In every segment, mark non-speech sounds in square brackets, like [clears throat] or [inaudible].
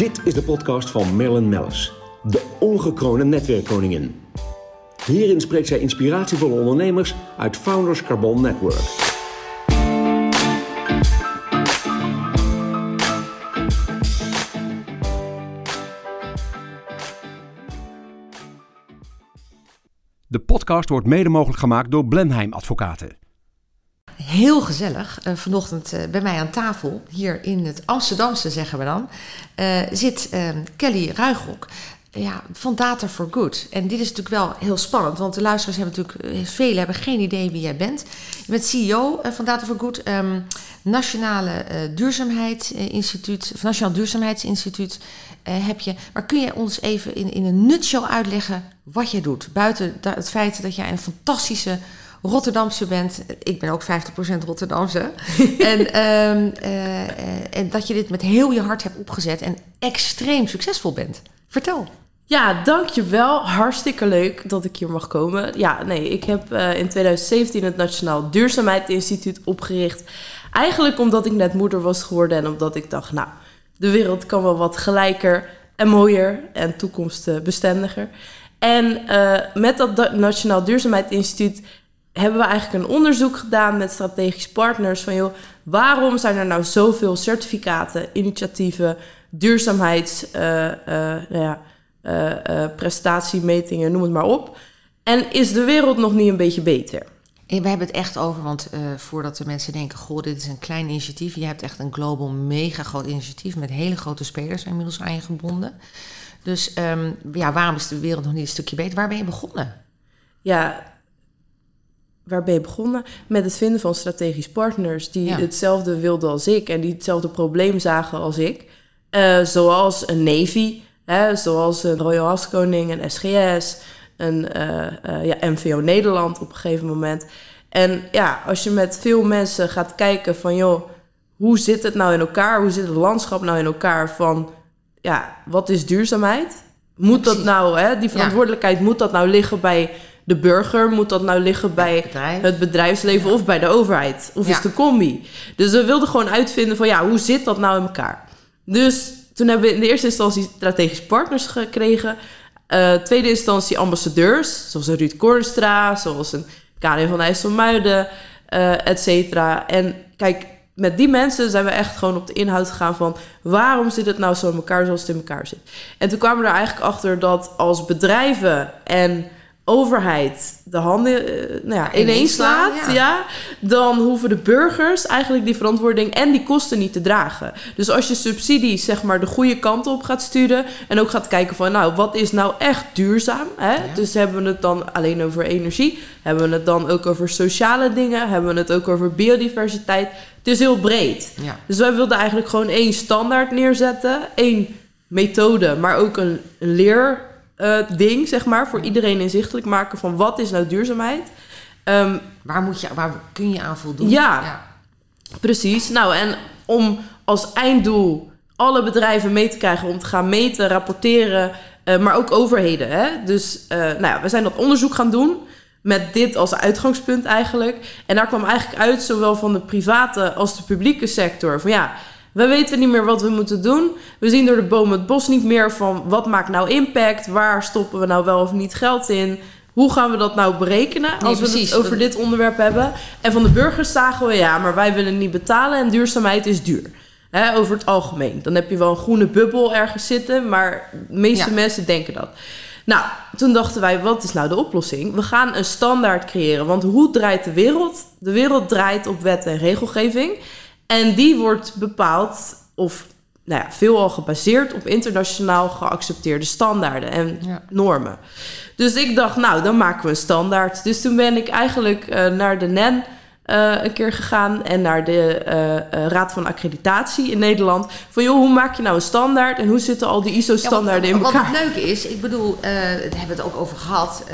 Dit is de podcast van Marilyn Mellis, de ongekroonde netwerkkoningin. Hierin spreekt zij inspiratievolle ondernemers uit Founders Carbon Network. De podcast wordt mede mogelijk gemaakt door Blenheim Advocaten. Heel gezellig. Uh, vanochtend uh, bij mij aan tafel, hier in het Amsterdamse zeggen we dan, uh, zit Kelly Ruigrok ja, van Data for Good. En dit is natuurlijk wel heel spannend, want de luisteraars hebben natuurlijk, velen hebben geen idee wie jij bent. Je bent CEO van Data for Good, um, Nationale Duurzaamheidsinstituut, Nationaal Duurzaamheidsinstituut heb je. Maar kun je ons even in, in een nutshell uitleggen wat jij doet? Buiten het feit dat jij een fantastische Rotterdamse bent. Ik ben ook 50% Rotterdamse. [laughs] en, um, uh, en dat je dit met heel je hart hebt opgezet en extreem succesvol bent. Vertel. Ja, dankjewel. Hartstikke leuk dat ik hier mag komen. Ja, nee, ik heb uh, in 2017 het Nationaal Duurzaamheidsinstituut opgericht. Eigenlijk omdat ik net moeder was geworden en omdat ik dacht, nou, de wereld kan wel wat gelijker en mooier en toekomstbestendiger. En met dat Nationaal Duurzaamheidsinstituut hebben we eigenlijk een onderzoek gedaan met strategische partners van joh, waarom zijn er nou zoveel certificaten, initiatieven, duurzaamheids, uh, uh, nou ja, uh, prestatiemetingen, noem het maar op. En is de wereld nog niet een beetje beter? We hebben het echt over, want voordat de mensen denken: Goh, dit is een klein initiatief. Je hebt echt een global, mega groot initiatief met hele grote spelers inmiddels aan je gebonden. Dus um, ja, waarom is de wereld nog niet een stukje beter? Waar ben je begonnen? Ja, waar ben je begonnen? Met het vinden van strategisch partners die hetzelfde wilden als ik en die hetzelfde probleem zagen als ik. Uh, zoals een Navy, hè, zoals een Royal Haskoning, een SGS, een uh, uh, ja, MVO Nederland op een gegeven moment. En ja, als je met veel mensen gaat kijken van joh, hoe zit het nou in elkaar? Hoe zit het landschap nou in elkaar van ja, wat is duurzaamheid? Moet dat nou, hè, die verantwoordelijkheid, moet dat nou liggen bij de burger? Moet dat nou liggen bij het, bedrijf. het bedrijfsleven ja. of bij de overheid? Of ja. is het een combi? Dus we wilden gewoon uitvinden van ja, hoe zit dat nou in elkaar? Dus toen hebben we in de eerste instantie strategische partners gekregen. Uh, tweede instantie ambassadeurs, zoals een Ruud Kornstra, zoals een Karin van IJsselmuiden, uh, et cetera. En kijk, met die mensen zijn we echt gewoon op de inhoud gegaan van waarom zit het nou zo in elkaar zoals het in elkaar zit. En toen kwamen we er eigenlijk achter dat als bedrijven en overheid de handen uh, nou ja, ineens slaat, ja. ja. dan hoeven de burgers eigenlijk die verantwoording en die kosten niet te dragen. Dus als je subsidies zeg maar de goede kant op gaat sturen en ook gaat kijken van nou wat is nou echt duurzaam, hè? Ja. dus hebben we het dan alleen over energie, hebben we het dan ook over sociale dingen, hebben we het ook over biodiversiteit. Het is heel breed. Dus wij wilden eigenlijk gewoon één standaard neerzetten, één methode, maar ook een, een leer uh, ding, zeg maar, voor iedereen inzichtelijk maken van wat is nou duurzaamheid. Um, waar, moet je, waar kun je aan voldoen? Ja, ja, precies. Nou, en om als einddoel alle bedrijven mee te krijgen om te gaan meten, rapporteren, uh, maar ook overheden. Hè? Dus uh, nou ja, we zijn dat onderzoek gaan doen met dit als uitgangspunt eigenlijk. En daar kwam eigenlijk uit, zowel van de private als de publieke sector, van ja we weten niet meer wat we moeten doen. We zien door de bomen het bos niet meer van wat maakt nou impact? Waar stoppen we nou wel of niet geld in? Hoe gaan we dat nou berekenen als nee, we het over dit onderwerp hebben? En van de burgers zagen we ja, maar wij willen niet betalen en duurzaamheid is duur. He, over het algemeen. Dan heb je wel een groene bubbel ergens zitten, maar de meeste ja. mensen denken dat. Nou, toen dachten wij, wat is nou de oplossing? We gaan een standaard creëren. Want hoe draait de wereld? De wereld draait op wet en regelgeving. En die wordt bepaald, of nou ja, veelal gebaseerd op internationaal geaccepteerde standaarden en ja. normen. Dus ik dacht, nou, dan maken we een standaard. Dus toen ben ik eigenlijk uh, naar de NEN uh, een keer gegaan en naar de uh, Raad van Accreditatie in Nederland. Van joh, hoe maak je nou een standaard en hoe zitten al die ISO-standaarden ja, in elkaar? Wat het leuke is, ik bedoel, daar hebben we het ook over gehad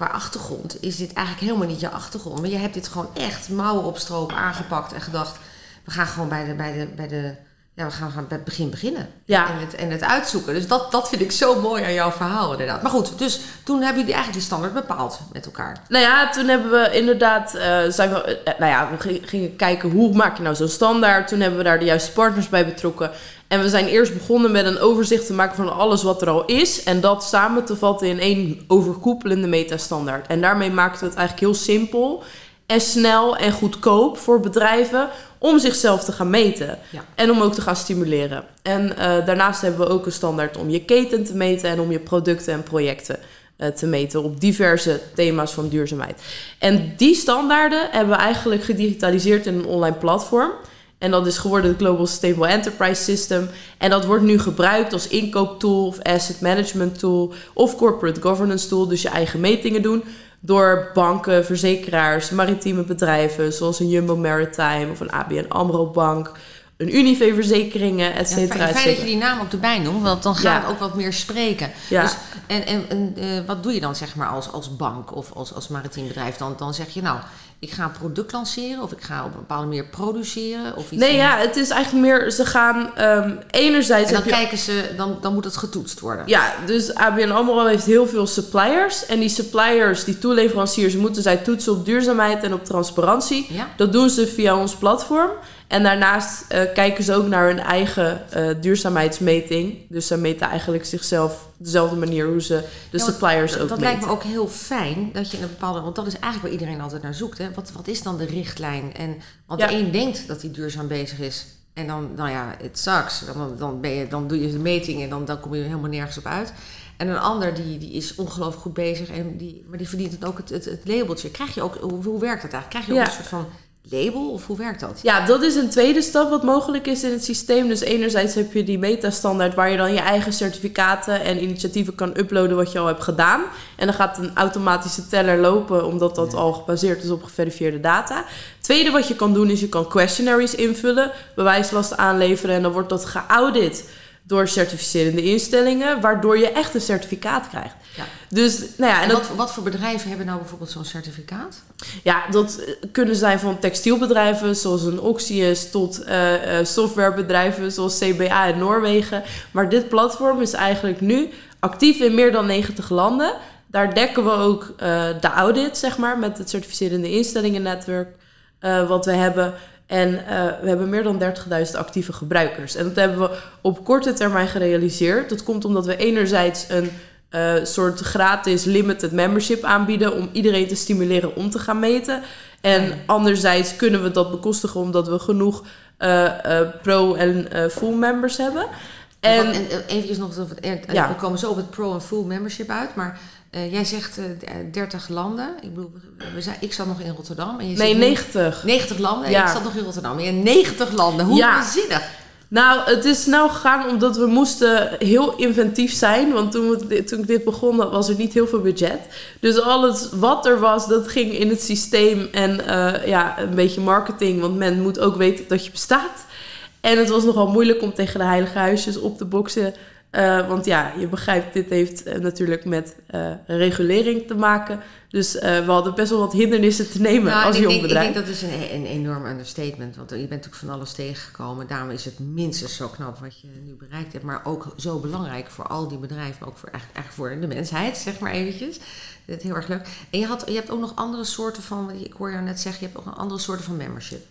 qua achtergrond is dit eigenlijk helemaal niet je achtergrond. Maar je hebt dit gewoon echt mouwen op stroop aangepakt en gedacht... we gaan gewoon bij de, bij de, bij de ja, we gaan, gaan bij het begin beginnen. Ja. En, het, en het uitzoeken. Dus dat, dat vind ik zo mooi aan jouw verhaal inderdaad. Maar goed, dus toen hebben jullie eigenlijk die standaard bepaald met elkaar. Nou ja, toen hebben we inderdaad, uh, zijn we, uh, nou ja, we gingen kijken hoe maak je nou zo'n standaard. Toen hebben we daar de juiste partners bij betrokken. En we zijn eerst begonnen met een overzicht te maken van alles wat er al is. En dat samen te vatten in één overkoepelende metastandaard. En daarmee maakten we het eigenlijk heel simpel en snel en goedkoop voor bedrijven om zichzelf te gaan meten. Ja. En om ook te gaan stimuleren. En eh, daarnaast hebben we ook een standaard om je keten te meten en om je producten en projecten eh, te meten op diverse thema's van duurzaamheid. En die standaarden hebben we eigenlijk gedigitaliseerd in een online platform. En dat is geworden het Global Sustainable Enterprise System. En dat wordt nu gebruikt als inkooptool of asset management tool of corporate governance tool. Dus je eigen metingen doen door banken, verzekeraars, maritieme bedrijven zoals een Jumbo Maritime of een ABN AMRO Bank, een Unive Verzekeringen, et Ja, cetera, fijn, et fijn dat je die naam ook erbij noemt, want dan gaat Ja. het ook wat meer spreken. Ja. Dus, en en, en eh, wat doe je dan zeg maar als, als bank of als, als maritiem bedrijf? Dan, dan zeg je nou, ik ga een product lanceren of ik ga op een bepaalde manier produceren of iets. Nee, ja, het is eigenlijk meer, ze gaan ehm, enerzijds... En dan je- kijken ze, dan, dan moet het getoetst worden. Ja, dus ABN AMRO heeft heel veel suppliers. En die suppliers, die toeleveranciers, moeten zij toetsen op duurzaamheid en op transparantie. Ja? Dat doen ze via ons platform. En daarnaast eh, kijken ze ook naar hun eigen eh, duurzaamheidsmeting. Dus ze meten eigenlijk zichzelf op dezelfde manier hoe ze de Ja, suppliers dat, ook dat meten. lijkt me ook heel fijn dat je in een bepaalde. Want dat is eigenlijk waar iedereen altijd naar zoekt. Hè? Wat, wat is dan de richtlijn? En, want Ja. de een denkt dat hij duurzaam bezig is. En dan, nou ja, het sucks. Dan, dan, ben je, dan doe je de meting en dan, dan kom je helemaal nergens op uit. En een ander die, die is ongelooflijk goed bezig, en die, maar die verdient het ook het, het, het labeltje. Krijg je ook, hoe, hoe werkt dat eigenlijk? Krijg je ook Ja. een soort van label of hoe werkt dat? Ja, dat is een tweede stap wat mogelijk is in het systeem. Dus enerzijds heb je die metastandaard waar je dan je eigen certificaten en initiatieven kan uploaden wat je al hebt gedaan. En dan gaat een automatische teller lopen omdat dat al gebaseerd is op geverifieerde data. Tweede wat je kan doen is je kan questionnaires invullen, bewijslast aanleveren en dan wordt dat geaudit door certificerende instellingen, waardoor je echt een certificaat krijgt. Ja. Dus, nou ja, en En dat, wat, wat voor bedrijven hebben nou bijvoorbeeld zo'n certificaat? ja, dat eh, kunnen zijn van textielbedrijven zoals een Oxius tot eh, softwarebedrijven zoals CBA in Noorwegen. Maar dit platform is eigenlijk nu actief in meer dan 90 landen. Daar dekken we ook de audit, zeg maar, met het certificerende instellingennetwerk eh, wat we hebben. En eh, we hebben meer dan 30.000 actieve gebruikers. En dat hebben we op korte termijn gerealiseerd. Dat komt omdat we enerzijds een eh, soort gratis limited membership aanbieden om iedereen te stimuleren om te gaan meten. En anderzijds kunnen we dat bekostigen omdat we genoeg eh, pro- en full members hebben. En, En, en eventjes nog, eh, Ja. we komen zo op het pro- en full membership uit, maar eh, jij zegt eh, d- 30 landen. Ik bedoel, we zijn, ik zat nog in Rotterdam. En je nee, zit nu- 90. 90 landen en ik zat nog in Rotterdam. Ja, 90 landen. Hoe Ja. waanzinnig. Nou, het is snel gegaan omdat we moesten heel inventief zijn. Want toen, we, toen ik dit begon, was er niet heel veel budget. Dus alles wat er was, dat ging in het systeem en eh, ja, een beetje marketing. Want men moet ook weten dat je bestaat. En het was nogal moeilijk om tegen de heilige huisjes op te boksen. Eh, want ja, je begrijpt, dit heeft eh, natuurlijk met eh, regulering te maken. Dus we hadden best wel wat hindernissen te nemen Nou, als jong denk, ik bedrijf. denk dat is een, een enorm understatement. Want je bent natuurlijk van alles tegengekomen. Daarom is het minstens zo knap wat je nu bereikt hebt. Maar ook zo belangrijk voor al die bedrijven. Maar ook voor, eigenlijk, eigenlijk voor de mensheid, zeg maar eventjes. Dat is heel erg leuk. En je, had, je hebt ook nog andere soorten van... Ik hoor jou net zeggen, je hebt ook nog andere soorten van membership.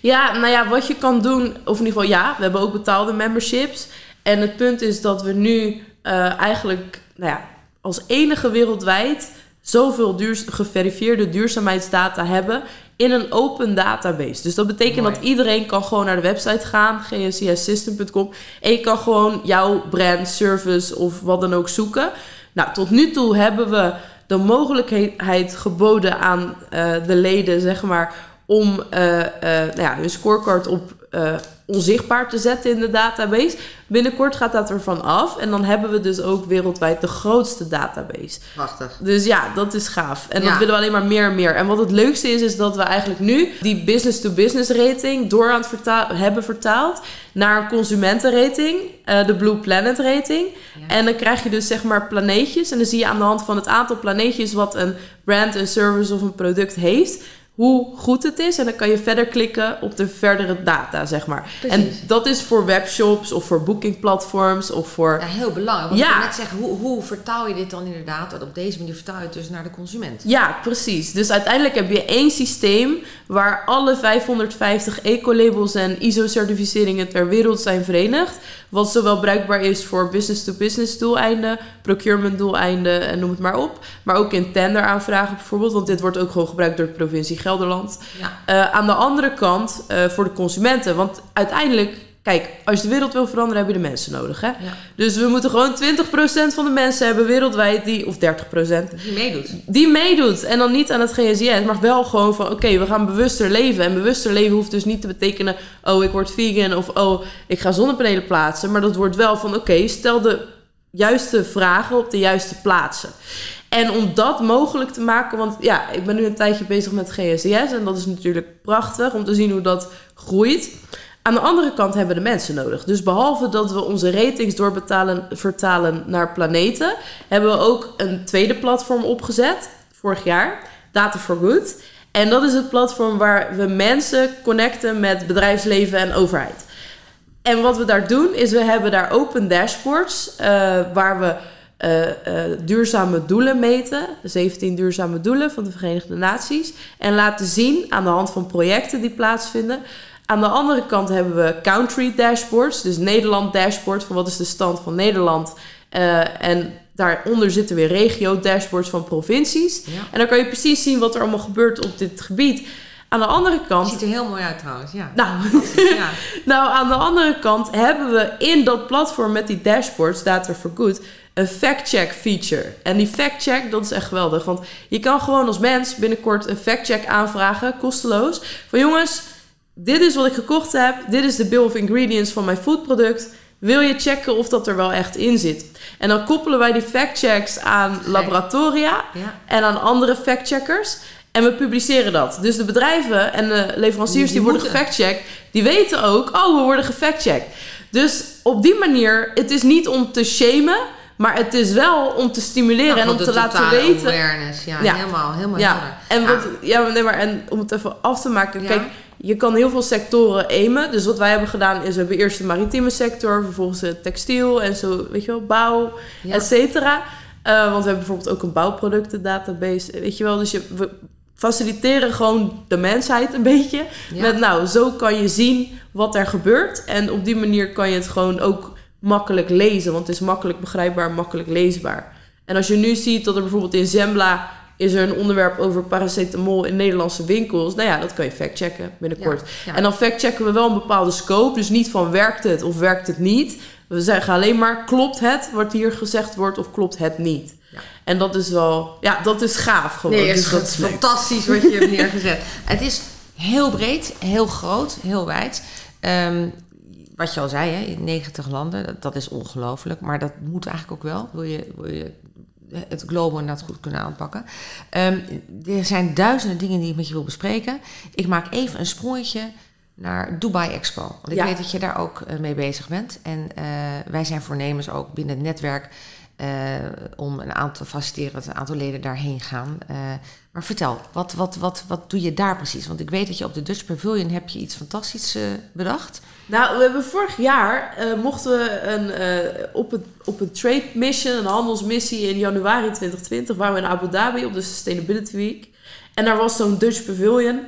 Ja, nou ja, wat je kan doen, of in ieder geval ja, we hebben ook betaalde memberships. En het punt is dat we nu eh, eigenlijk nou ja, als enige wereldwijd zoveel duur, geverifieerde duurzaamheidsdata hebben in een open database. Dus dat betekent Mooi. dat iedereen kan gewoon naar de website gaan, gscsystem.com, en je kan gewoon jouw brand, service of wat dan ook zoeken. Nou, tot nu toe hebben we de mogelijkheid geboden aan eh, de leden, zeg maar, om eh, eh, nou ja, hun scorecard op eh, onzichtbaar te zetten in de database. Binnenkort gaat dat ervan af en dan hebben we dus ook wereldwijd de grootste database. Prachtig. Dus ja, dat is gaaf. En Ja. dat willen we alleen maar meer en meer. En wat het leukste is, is dat we eigenlijk nu die business-to-business rating door aan het vertaal hebben vertaald naar een consumentenrating, eh, de Blue Planet rating. Ja. En dan krijg je dus zeg maar planeetjes. En dan zie je aan de hand van het aantal planeetjes wat een brand, een service of een product heeft, hoe goed het is. En dan kan je verder klikken op de verdere data, zeg maar. En dat is voor webshops of voor bookingplatforms of voor... Ja, heel belangrijk. Want Ja. ik wil net zeggen, hoe, hoe vertaal je dit dan inderdaad? Dat op deze manier vertaal je het dus naar de consument. Ja, precies. Dus uiteindelijk heb je één systeem waar alle 550 ecolabels en ISO-certificeringen ter wereld zijn verenigd. Wat zowel bruikbaar is voor business-to-business doeleinden, procurement doeleinden en noem het maar op. Maar ook in tenderaanvragen bijvoorbeeld, want dit wordt ook gewoon gebruikt door de provincie Gelderland. Ja. Eh, aan de andere kant eh, voor de consumenten. Want uiteindelijk, kijk, als je de wereld wil veranderen, heb je de mensen nodig. Hè? Ja. Dus we moeten gewoon 20% van de mensen hebben wereldwijd die, of 30%, Die meedoet. die meedoet. En dan niet aan het GSIS, maar wel gewoon van oké, we gaan bewuster leven. En bewuster leven hoeft dus niet te betekenen, oh ik word vegan of oh ik ga zonnepanelen plaatsen. Maar dat wordt wel van oké, stel de juiste vragen op de juiste plaatsen. En om dat mogelijk te maken, want ja, ik ben nu een tijdje bezig met GSIS en dat is natuurlijk prachtig om te zien hoe dat groeit. Aan de andere kant hebben we de mensen nodig. Dus behalve dat we onze ratings doorbetalen, vertalen naar planeten, hebben we ook een tweede platform opgezet, vorig jaar, Data for Good. En dat is het platform waar we mensen connecten met bedrijfsleven en overheid. En wat we daar doen, is we hebben daar open dashboards, eh, waar we eh, eh, duurzame doelen meten. De 17 duurzame doelen van de Verenigde Naties. En laten zien aan de hand van projecten die plaatsvinden. Aan de andere kant hebben we country dashboards. Dus Nederland dashboard van wat is de stand van Nederland. Eh, en daaronder zitten weer regio dashboards van provincies. Ja. En dan kan je precies zien wat er allemaal gebeurt op dit gebied. Aan de andere kant... Ziet er heel mooi uit trouwens, ja. Nou, [laughs] ja. [laughs] nou, aan de andere kant hebben we in dat platform met die dashboards, Data for Good, een fact-check feature. En die fact-check, dat is echt geweldig. Want je kan gewoon als mens binnenkort een fact-check aanvragen, kosteloos. Van jongens, dit is wat ik gekocht heb. Dit is de bill of ingredients van mijn foodproduct. Wil je checken of dat er wel echt in zit? En dan koppelen wij die fact-checks aan laboratoria Ja. en aan andere fact-checkers. En we publiceren dat. Dus de bedrijven en de leveranciers die, Die worden gefactcheckt, die weten ook, oh, we worden gefactcheckt. Dus op die manier, het is niet om te shamen, maar het is wel om te stimuleren en om te laten weten. awareness, ja, Ja. helemaal, helemaal Ja, helder. en, wat, ja, nee, maar, en om het even af te maken. Kijk, je kan heel veel sectoren aimen. Dus wat wij hebben gedaan is, we hebben eerst de maritieme sector, vervolgens de textiel en zo, weet je wel, bouw, Ja. et cetera. Eh, want we hebben bijvoorbeeld ook een bouwproductendatabase, weet je wel. Dus je, we faciliteren gewoon de mensheid een beetje. Ja. Met nou, zo kan je zien wat er gebeurt. En op die manier kan je het gewoon ook makkelijk lezen. Want het is makkelijk begrijpbaar, makkelijk leesbaar. En als je nu ziet dat er bijvoorbeeld in Zembla is er een onderwerp over paracetamol in Nederlandse winkels. Nou ja, dat kan je factchecken binnenkort. Ja, ja. En dan factchecken we wel een bepaalde scope. Dus niet van werkt het of werkt het niet. We zeggen alleen maar klopt het wat hier gezegd wordt of klopt het niet. Ja. En dat is wel, ja, dat is gaaf gewoon. Nee, dus dat is fantastisch wat je hebt neergezet. [laughs] Het is heel breed, heel groot, heel wijd. Ehm, wat je al zei, hè, in 90 landen, dat, dat is ongelooflijk. Maar dat moet eigenlijk ook wel, wil je, wil je het global inderdaad goed kunnen aanpakken. Ehm, er zijn duizenden dingen die ik met je wil bespreken. Ik maak even een sprongetje naar Dubai Expo. Want ik Ja. weet dat je daar ook eh, mee bezig bent. En eh, wij zijn voornemens ook binnen het netwerk om een aantal faciliteren een aantal leden daarheen gaan. Eh, maar vertel, wat, wat, wat, wat doe je daar precies? Want ik weet dat je op de Dutch Pavilion heb je iets fantastisch eh, bedacht. Nou, we hebben vorig jaar eh, mochten we een, eh, op, een, op een trade mission, een handelsmissie in januari 2020, waren we in Abu Dhabi op de Sustainability Week. En daar was zo'n Dutch Pavilion.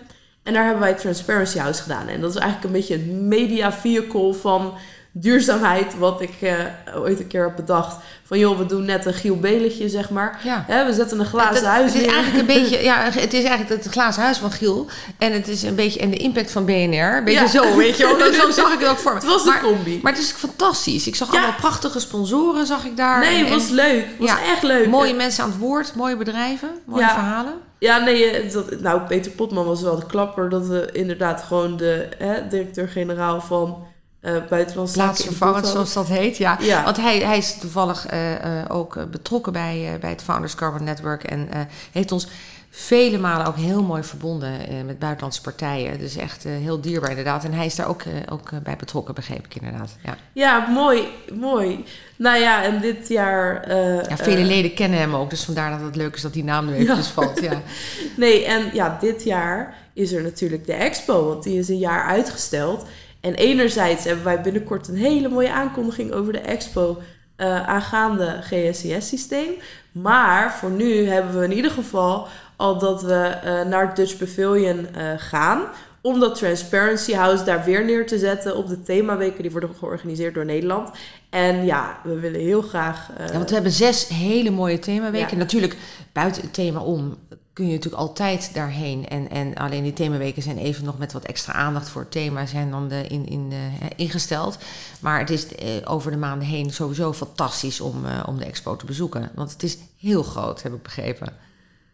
En daar hebben wij Transparency House gedaan. En dat is eigenlijk een beetje een media vehicle van duurzaamheid, wat ik eh, ooit een keer heb bedacht. Van joh, we doen net een Giel Beletje, zeg maar. Ja. We zetten een glazen huis het is neer. eigenlijk een beetje, [laughs] ja, het is eigenlijk het glazen huis van Giel. En het is een beetje, en de impact van BNR. Een beetje Ja. zo, weet je wel. Zo zag ik het ook voor me. Het was maar, combi. maar het is fantastisch. Ik zag Ja. allemaal prachtige sponsoren, zag ik daar. nee, het was en leuk. Het was echt leuk. Mooie mensen aan het woord, mooie bedrijven, mooie verhalen. Ja, nee, eh, dat, nou, Peter Potman was wel de klapper. Dat we inderdaad gewoon de directeur-generaal van eh Buitenlandse Plaatsvervangend, zoals dat heet, ja. Ja. Want hij, hij is toevallig eh, eh, ook betrokken bij, bij het Founders Carbon Network en heeft ons vele malen ook heel mooi verbonden eh, met buitenlandse partijen. Dus echt eh, heel dierbaar inderdaad. En hij is daar ook, eh, ook bij betrokken, begreep ik inderdaad. Ja, ja mooi, mooi. Nou ja, en dit jaar... ja, vele leden kennen hem ook, dus vandaar dat het leuk is dat die naam nu eventjes valt. Ja. [laughs] nee, en ja, dit jaar is er natuurlijk de expo, want die is een jaar uitgesteld. En enerzijds hebben wij binnenkort een hele mooie aankondiging over de expo uh, aangaande GSCS-systeem. Maar voor nu hebben we in ieder geval al dat we uh, naar Dutch Pavilion uh, gaan. Om dat Transparency House daar weer neer te zetten op de themaweken die worden georganiseerd door Nederland. En ja, we willen heel graag. ja, want we hebben zes hele mooie themaweken. Natuurlijk buiten het thema om kun je natuurlijk altijd daarheen. En, en alleen die themaweken zijn even nog met wat extra aandacht voor het thema zijn dan de, in, in, uh, ingesteld. Maar het is uh, over de maanden heen sowieso fantastisch om, uh, om de expo te bezoeken. Want het is heel groot, heb ik begrepen.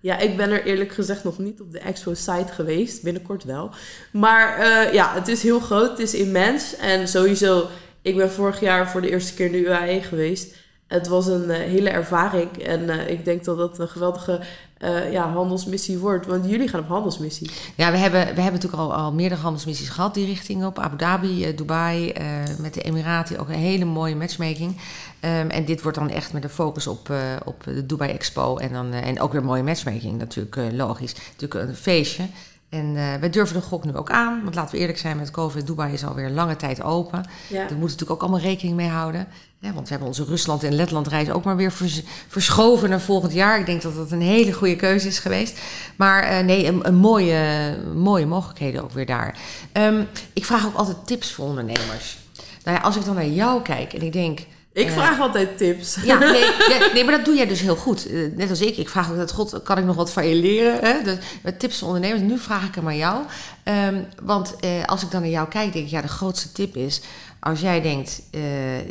Ja, ik ben er eerlijk gezegd nog niet op de expo-site geweest. Binnenkort wel. Maar ja, het is heel groot. Het is immens. En sowieso, ik ben vorig jaar voor de eerste keer in de UAE geweest. Het was een hele ervaring. En ik denk dat dat een geweldige uh, ja, handelsmissie wordt. Want jullie gaan op handelsmissie. Ja, we hebben, we hebben natuurlijk al, al meerdere handelsmissies gehad, die richting op. Abu Dhabi, Dubai, met de Emiraten, ook een hele mooie matchmaking. Um, en dit wordt dan echt met de focus op, op de Dubai Expo. En, dan, en ook weer mooie matchmaking, natuurlijk logisch. Natuurlijk een feestje. En uh, wij durven de gok nu ook aan. Want laten we eerlijk zijn, met COVID, Dubai is alweer lange tijd open. Ja. Daar moeten we natuurlijk ook allemaal rekening mee houden. Ja, want we hebben onze Rusland- en Letland-reis ook maar weer vers verschoven naar volgend jaar. Ik denk dat dat een hele goede keuze is geweest. Maar uh, nee, een, een, mooie, mooie mogelijkheden ook weer daar. Um, ik vraag ook altijd tips voor ondernemers. Nou ja, als ik dan naar jou kijk en ik denk... Ik vraag altijd tips. Ja, nee, [laughs] nee, nee, maar dat doe jij dus heel goed. Uh, net als ik. Ik vraag altijd, god, kan ik nog wat van je leren? Hè? Dus, met tips voor ondernemers. Nu vraag ik hem aan jou. Um, want uh, als ik dan naar jou kijk, denk ik, ja, de grootste tip is als jij denkt, uh,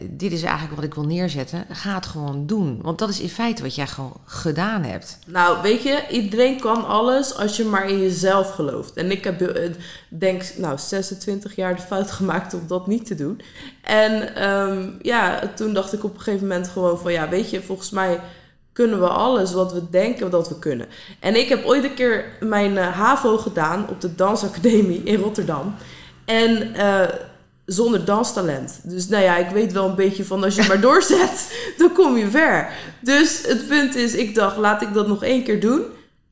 dit is eigenlijk wat ik wil neerzetten, ga het gewoon doen. Want dat is in feite wat jij gewoon gedaan hebt. Nou, weet je, iedereen kan alles als je maar in jezelf gelooft. En ik heb, uh, denk, nou, 26 jaar de fout gemaakt om dat niet te doen. En um, ja, toen dacht ik op een gegeven moment gewoon van, ja, weet je, volgens mij kunnen we alles wat we denken dat we kunnen. En ik heb ooit een keer mijn uh, HAVO gedaan op de Dansacademie in Rotterdam. En zonder danstalent. Dus nou ja, ik weet wel een beetje van als je maar [laughs] doorzet, dan kom je ver. Dus het punt is, ik dacht, laat ik dat nog één keer doen.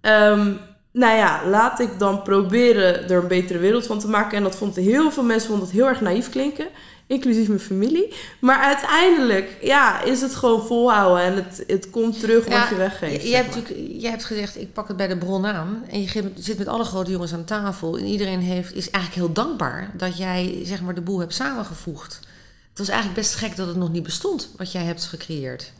Um, nou ja, laat ik dan proberen er een betere wereld van te maken. En dat vond heel veel mensen vonden het heel erg naïef klinken inclusief mijn familie. Maar uiteindelijk ja, is het gewoon volhouden en het, het komt terug wat je weggeeft. Je, hebt natuurlijk, je hebt gezegd, ik pak het bij de bron aan. En je zit met alle grote jongens aan tafel. En iedereen heeft, is eigenlijk heel dankbaar dat jij zeg maar, de boel hebt samengevoegd. Het was eigenlijk best gek dat het nog niet bestond, wat jij hebt gecreëerd.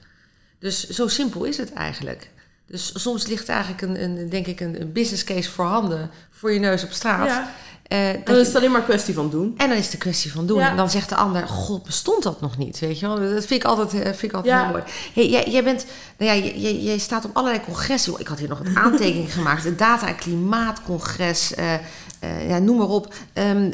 Dus zo simpel is het eigenlijk. Dus soms ligt eigenlijk een, een denk ik, een, een business case voorhanden voor je neus op straat. Ja. Uh, dan is het alleen maar een kwestie van doen. En dan is het een kwestie van doen. En dan zegt de ander, god, bestond dat nog niet? Weet je wel? Dat vind ik altijd, eh, vind ik altijd ja. heel mooi. Hey, jij, jij, bent, nou ja, jij, jij staat op allerlei congressen. Ik had hier nog een [laughs] aantekening gemaakt. Het Data- en Klimaatcongres. Uh, uh, ja, noem maar op. Um,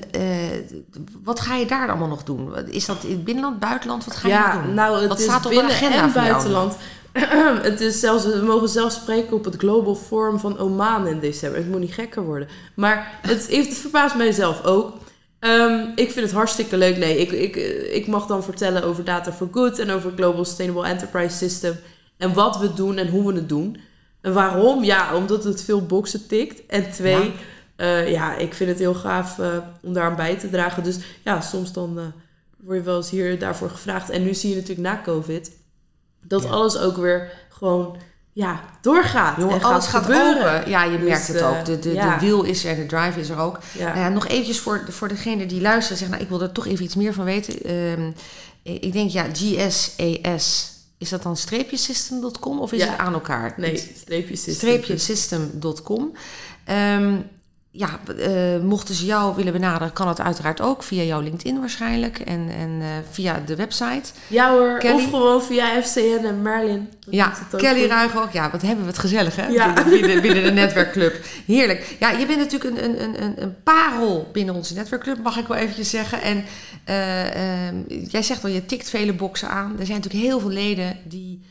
wat ga je daar allemaal nog doen? Is dat in het binnenland, buitenland? Wat ga je ja, doen? Nou, het wat staat op binnen de agenda en buitenland. [clears throat] het is zelfs, we mogen zelfs spreken op het Global Forum van Oman in december. Het moet niet gekker worden. Maar het, het verbaast mijzelf ook. Um, ik vind het hartstikke leuk. Nee, ik, ik, ik mag dan vertellen over Data for Good en over Global Sustainable Enterprise System. En wat we doen en hoe we het doen. En waarom? Ja, omdat het veel boxen tikt. En twee, ja, uh, ja ik vind het heel gaaf uh, om daar aan bij te dragen. Dus ja, soms dan uh, word je wel eens hier daarvoor gevraagd. En nu zie je natuurlijk na COVID dat ja. alles ook weer gewoon ja, doorgaat. Jongen, en alles gaat, gaat open. Ja, je Dus, merkt het eh, ook. De, de, ja. de wiel is er, de drive is er ook. Ja. Ja, nog eventjes voor, voor degene die luisteren. Zeggen, nou, ik wil er toch even iets meer van weten. Ehm, ik denk, ja, GSAS. Is dat dan streepje system.com of is Ja. het aan elkaar? Nee, streepje system. Streepje system.com. Ehm, ja, eh, mochten ze jou willen benaderen, kan het uiteraard ook via jouw LinkedIn waarschijnlijk en, en eh, via de website. Ja hoor, Kelly? of gewoon via FCN en Merlin. Dat Ja, Kelly goed. Ruig ook. Ja, wat hebben we het gezellig, hè? Ja. Binnen, binnen, binnen de netwerkclub. Heerlijk. Ja, je bent natuurlijk een, een, een- een, een parel binnen onze netwerkclub, mag ik wel eventjes zeggen. En eh, ehm, jij zegt al, je tikt vele boxen aan. Er zijn natuurlijk heel veel leden die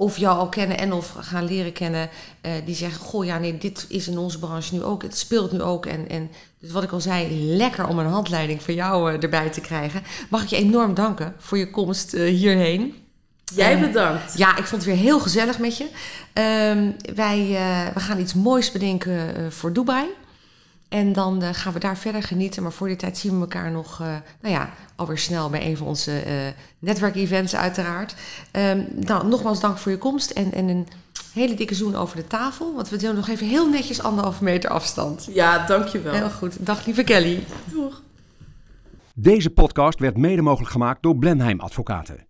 of jou al kennen en of gaan leren kennen, uh, die zeggen: Goh, ja, nee, dit is in onze branche nu ook, het speelt nu ook. En, en dus wat ik al zei, lekker om een handleiding van jou uh, erbij te krijgen. Mag ik je enorm danken voor je komst uh, hierheen. Jij bedankt. ja, ik vond het weer heel gezellig met je. Um, wij we gaan iets moois bedenken voor Dubai. En dan uh, gaan we daar verder genieten. Maar voor die tijd zien we elkaar nog, uh, nou ja, alweer snel bij een van onze uh, netwerkevents uiteraard. Um, nou, nogmaals dank voor je komst en, en een hele dikke zoen over de tafel. Want we doen nog even heel netjes anderhalve meter afstand. Ja, dankjewel. Heel goed. Dag lieve Kelly. Doeg. Deze podcast werd mede mogelijk gemaakt door Blenheim Advocaten.